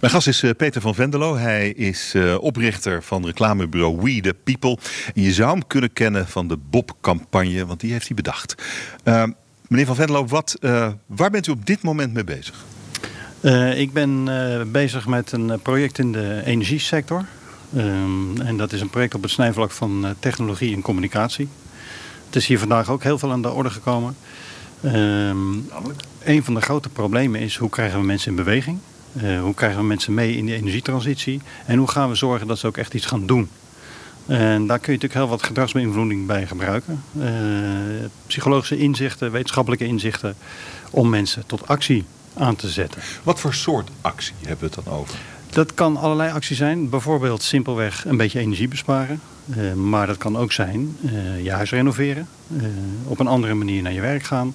Mijn gast is eh, Peter van Vendeloo. Hij is uh, oprichter van reclamebureau We The People. En je zou hem kunnen kennen van de Bob-campagne, want die heeft hij bedacht. Uh, meneer van Vendeloo, wat, uh, waar bent u op dit moment mee bezig? ik ben bezig met een project in de energiesector. Um, en dat is een project op het snijvlak van technologie en communicatie. Het is hier vandaag ook heel veel aan de orde gekomen. Um, een van de grote problemen is hoe krijgen we mensen in beweging? Uh, hoe krijgen we mensen mee in die energietransitie? En hoe gaan we zorgen dat ze ook echt iets gaan doen? En daar kun je natuurlijk heel wat gedragsbeïnvloeding bij gebruiken. Uh, psychologische inzichten, wetenschappelijke inzichten om mensen tot actie aan te zetten. Wat voor soort actie hebben we het dan over? Dat kan allerlei actie zijn. Bijvoorbeeld simpelweg een beetje energie besparen. Uh, maar dat kan ook zijn uh, je huis renoveren. Op een andere manier naar je werk gaan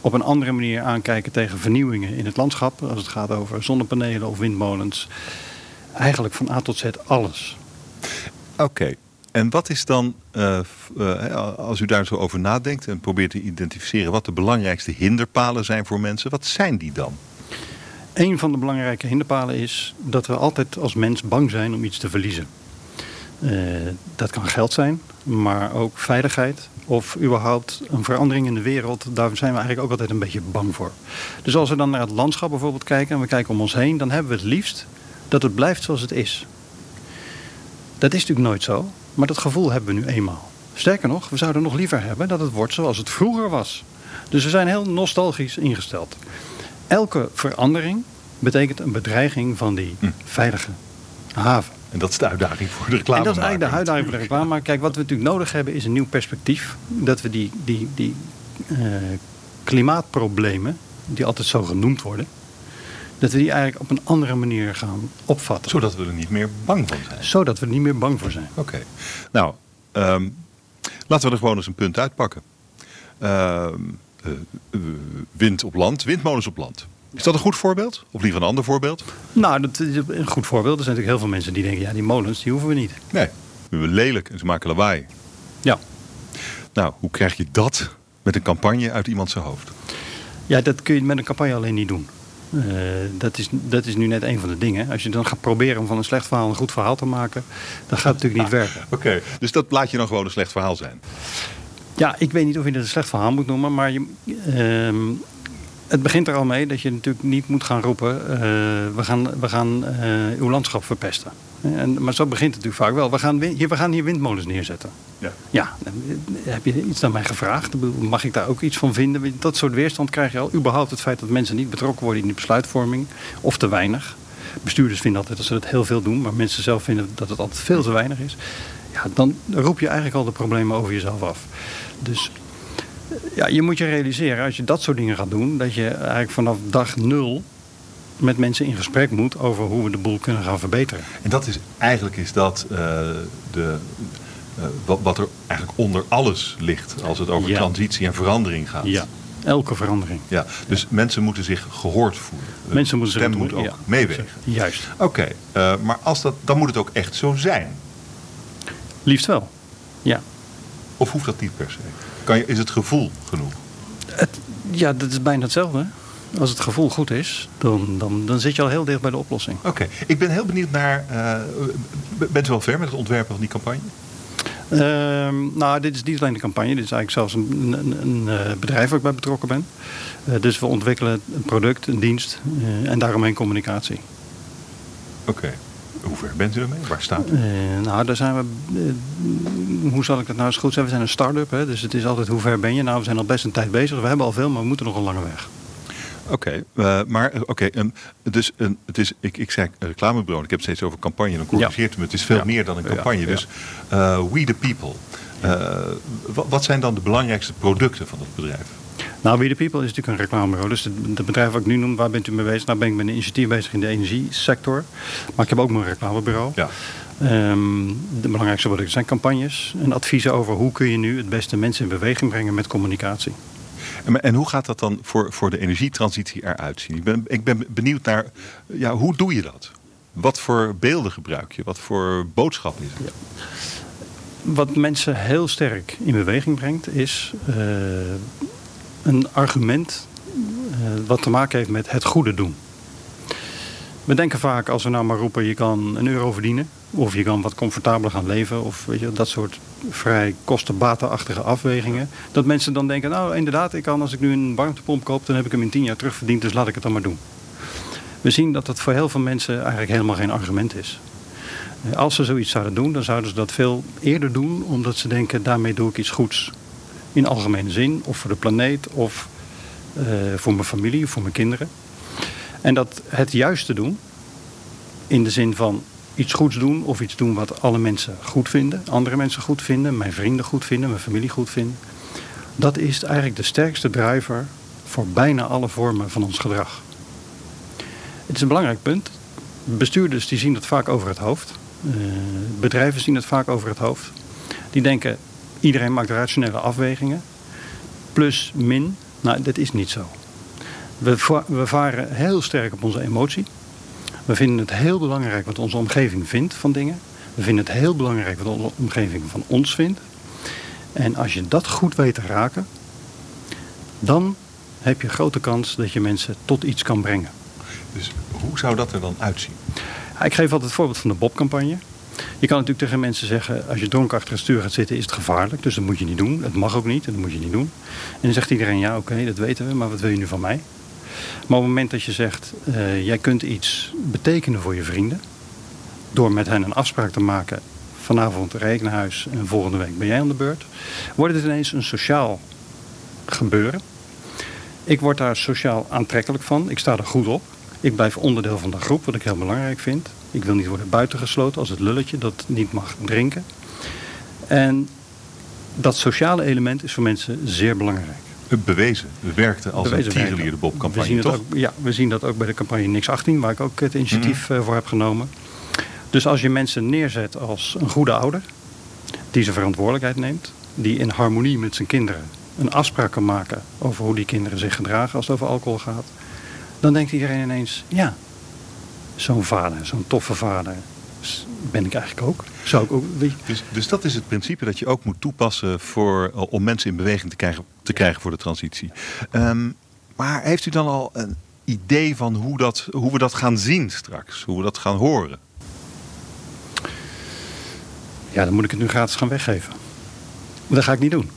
op een andere manier aankijken tegen vernieuwingen in het landschap. Als het gaat over zonnepanelen of windmolens. Eigenlijk van A tot Z alles. Oké. En wat is dan, uh, uh, als u daar zo over nadenkt en probeert te identificeren wat de belangrijkste hinderpalen zijn voor mensen, wat zijn die dan? Een van de belangrijke hinderpalen is dat we altijd als mens bang zijn om iets te verliezen. Uh, dat kan geld zijn, maar ook veiligheid, of überhaupt een verandering in de wereld, daar zijn we eigenlijk ook altijd een beetje bang voor. Dus als we dan naar het landschap bijvoorbeeld kijken en we kijken om ons heen, dan hebben we het liefst dat het blijft zoals het is. Dat is natuurlijk nooit zo, maar dat gevoel hebben we nu eenmaal. Sterker nog, we zouden nog liever hebben dat het wordt zoals het vroeger was. Dus we zijn heel nostalgisch ingesteld. Elke verandering betekent een bedreiging van die hm. veilige haven. En dat is de uitdaging voor de reclame. En dat is eigenlijk de uitdaging voor de reclame. Maar kijk, wat we natuurlijk nodig hebben is een nieuw perspectief. Dat we die, die, die uh, klimaatproblemen, die altijd zo genoemd worden, dat we die eigenlijk op een andere manier gaan opvatten. Zodat we er niet meer bang van zijn. Zodat we er niet meer bang voor zijn. Oké. Nou, um, laten we er gewoon eens een punt uitpakken. Uh, uh, wind op land, windmolens op land. Is dat een goed voorbeeld? Of liever een ander voorbeeld? Nou, dat is een goed voorbeeld. Er zijn natuurlijk heel veel mensen die denken... ja, die molens, die hoeven we niet. Nee, we hebben lelijk en ze maken lawaai. Ja. Nou, hoe krijg je dat met een campagne uit iemand zijn hoofd? Ja, dat kun je met een campagne alleen niet doen. Uh, dat, is, dat is nu net een van de dingen. Als je dan gaat proberen om van een slecht verhaal een goed verhaal te maken... dan gaat het natuurlijk niet werken. Oké, dus dat laat je dan gewoon een slecht verhaal zijn? Ja, ik weet niet of je het een slecht verhaal moet noemen... maar je, uh, het begint er al mee dat je natuurlijk niet moet gaan roepen... Uh, we gaan, we gaan uh, uw landschap verpesten. En, maar zo begint het natuurlijk vaak wel. We gaan, hier, we gaan hier windmolens neerzetten. Ja. ja, heb je iets aan mij gevraagd? Mag ik daar ook iets van vinden? Dat soort weerstand krijg je al. Überhaupt het feit dat mensen niet betrokken worden in de besluitvorming. Of te weinig. Bestuurders vinden altijd dat ze het heel veel doen. Maar mensen zelf vinden dat het altijd veel te weinig is. Ja, dan roep je eigenlijk al de problemen over jezelf af. Dus ja, je moet je realiseren, als je dat soort dingen gaat doen, dat je eigenlijk vanaf dag nul met mensen in gesprek moet over hoe we de boel kunnen gaan verbeteren. En dat is eigenlijk is dat uh, de, uh, wat, wat, er eigenlijk onder alles ligt als het over transitie en verandering gaat. Ja, elke verandering. Ja, dus mensen moeten zich gehoord voelen. Mensen moeten stem moet ook ja. meewegen. Juist. Oké, okay, uh, maar als dat, dan moet het ook echt zo zijn. Liefst wel, ja. Of hoeft dat niet per se? Kan je, is het gevoel genoeg? Het, ja, dat is bijna hetzelfde. Als het gevoel goed is, dan, dan, dan zit je al heel dicht bij de oplossing. Oké, ik ben heel benieuwd naar. Uh, bent u wel ver met het ontwerpen van die campagne? Uh, nou, dit is niet alleen de campagne. Dit is eigenlijk zelfs een, een, een eh, bedrijf waar ik bij betrokken ben. Uh, dus we ontwikkelen een product, een dienst en daaromheen communicatie. Oké. Hoe ver bent u ermee? Waar staat u? Uh, nou, daar zijn we. Uh, hoe zal ik het nou eens goed zeggen? We zijn een start-up, hè? dus het is altijd hoe ver ben je? Nou, we zijn al best een tijd bezig. We hebben al veel, maar we moeten nog een lange weg. Oké, okay, uh, maar oké, okay, um, dus um, het is, ik, ik zei reclamebureau, ik heb het steeds over campagne, dan corrigeert ja. me, het is veel ja. meer dan een campagne. Ja, dus we the people, wat, wat zijn dan de belangrijkste producten van het bedrijf? Nou, We The People is natuurlijk een reclamebureau. Dus het bedrijf wat ik nu noem, waar bent u mee bezig? Nou ben ik met een initiatief bezig in de energiesector. Maar ik heb ook mijn reclamebureau. Ja. Um, de belangrijkste producten zijn campagnes en adviezen over hoe kun je nu het beste mensen in beweging brengen met communicatie. En, en hoe gaat dat dan voor, voor de energietransitie eruit zien? Ik ben, ik ben benieuwd naar, ja, hoe doe je dat? Wat voor beelden gebruik je? Wat voor boodschap is het? Ja. Wat mensen heel sterk in beweging brengt, is uh, een argument uh, wat te maken heeft met het goede doen. We denken vaak als we nou maar roepen je kan een euro verdienen. Of je kan wat comfortabeler gaan leven. Of weet je, dat soort vrij kostenbatenachtige afwegingen. Dat mensen dan denken, nou inderdaad, ik kan als ik nu een warmtepomp koop, dan heb ik hem in tien jaar terugverdiend, dus laat ik het dan maar doen. We zien dat dat voor heel veel mensen eigenlijk helemaal geen argument is. Als ze zoiets zouden doen, dan zouden ze dat veel eerder doen, omdat ze denken, daarmee doe ik iets goeds. In algemene zin, of voor de planeet, of uh, voor mijn familie, voor mijn kinderen. En dat het juiste doen, in de zin van iets goeds doen of iets doen wat alle mensen goed vinden, andere mensen goed vinden, mijn vrienden goed vinden, mijn familie goed vinden. Dat is eigenlijk de sterkste driver voor bijna alle vormen van ons gedrag. Het is een belangrijk punt. Bestuurders die zien dat vaak over het hoofd. Uh, bedrijven zien het vaak over het hoofd. Die denken, iedereen maakt rationele afwegingen. Plus, min. Nou, dat is niet zo. We, we varen heel sterk op onze emotie. We vinden het heel belangrijk wat onze omgeving vindt van dingen. We vinden het heel belangrijk wat onze omgeving van ons vindt. En als je dat goed weet te raken, dan heb je een grote kans dat je mensen tot iets kan brengen. Dus hoe zou dat er dan uitzien? ik geef altijd het voorbeeld van de Bob-campagne. Je kan natuurlijk tegen mensen zeggen, als je dronken achter het stuur gaat zitten is het gevaarlijk. Dus dat moet je niet doen. Het mag ook niet en dat moet je niet doen. En dan zegt iedereen, ja oké, dat weten we, maar wat wil je nu van mij? Maar op het moment dat je zegt, uh, jij kunt iets betekenen voor je vrienden. Door met hen een afspraak te maken. Vanavond ik naar huis en volgende week ben jij aan de beurt. Wordt het ineens een sociaal gebeuren. Ik word daar sociaal aantrekkelijk van. Ik sta er goed op. Ik blijf onderdeel van de groep, wat ik heel belangrijk vind. Ik wil niet worden buitengesloten als het lulletje dat niet mag drinken. En dat sociale element is voor mensen zeer belangrijk. Bewezen. We werkten als bewezen een de Bob-campagne, we zien toch? Ook, ja, we zien dat ook bij de campagne Niks 18, waar ik ook het initiatief mm. voor heb genomen. Dus als je mensen neerzet als een goede ouder, die zijn verantwoordelijkheid neemt, die in harmonie met zijn kinderen een afspraak kan maken over hoe die kinderen zich gedragen als het over alcohol gaat, dan denkt iedereen ineens, ja, zo'n vader, zo'n toffe vader, ben ik eigenlijk ook. Zou ik ook dus, dus dat is het principe dat je ook moet toepassen voor, om mensen in beweging te krijgen, te krijgen voor de transitie. Um, maar heeft u dan al een idee van hoe, dat, hoe we dat gaan zien straks? Hoe we dat gaan horen? Ja, dan moet ik het nu gratis gaan weggeven. Maar dat ga ik niet doen.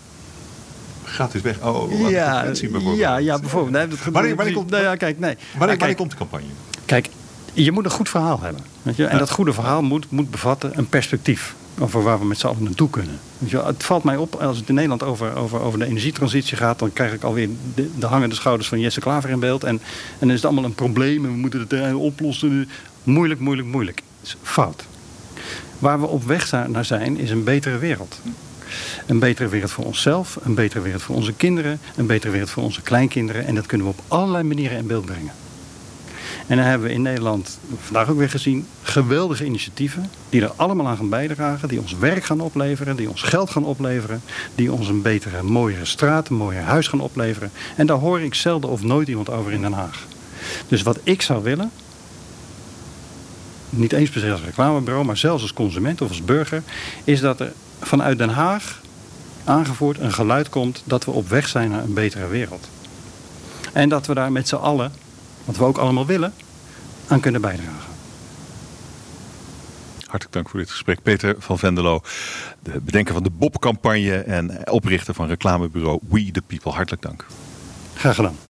Gratis weg? Oh, ja, bijvoorbeeld. Ja, ja, bijvoorbeeld. Nee, dat, wanneer, wanneer, komt, nou ja, kijk, nee. wanneer, wanneer komt de campagne? Kijk, je moet een goed verhaal hebben. Weet je? En dat goede verhaal moet, moet bevatten een perspectief. Over waar we met z'n allen naartoe kunnen. Weet je? Het valt mij op, als het in Nederland over, over, over de energietransitie gaat... dan krijg ik alweer de, de hangende schouders van Jesse Klaver in beeld. En, en dan is het allemaal een probleem en we moeten het oplossen. Moeilijk, moeilijk, moeilijk. is fout. Waar we op weg naar zijn, is een betere wereld. Een betere wereld voor onszelf, een betere wereld voor onze kinderen... een betere wereld voor onze kleinkinderen. En dat kunnen we op allerlei manieren in beeld brengen. En dan hebben we in Nederland vandaag ook weer gezien geweldige initiatieven die er allemaal aan gaan bijdragen, die ons werk gaan opleveren, die ons geld gaan opleveren, die ons een betere, mooiere straat, een mooier huis gaan opleveren. En daar hoor ik zelden of nooit iemand over in Den Haag. Dus wat ik zou willen, niet eens per se als reclamebureau, maar zelfs als consument of als burger, is dat er vanuit Den Haag aangevoerd een geluid komt dat we op weg zijn naar een betere wereld. En dat we daar met z'n allen wat we ook allemaal willen, aan kunnen bijdragen. Hartelijk dank voor dit gesprek. Peter van Venderlo, de bedenker van de Bob-campagne en oprichter van reclamebureau We The People. Hartelijk dank. Graag gedaan.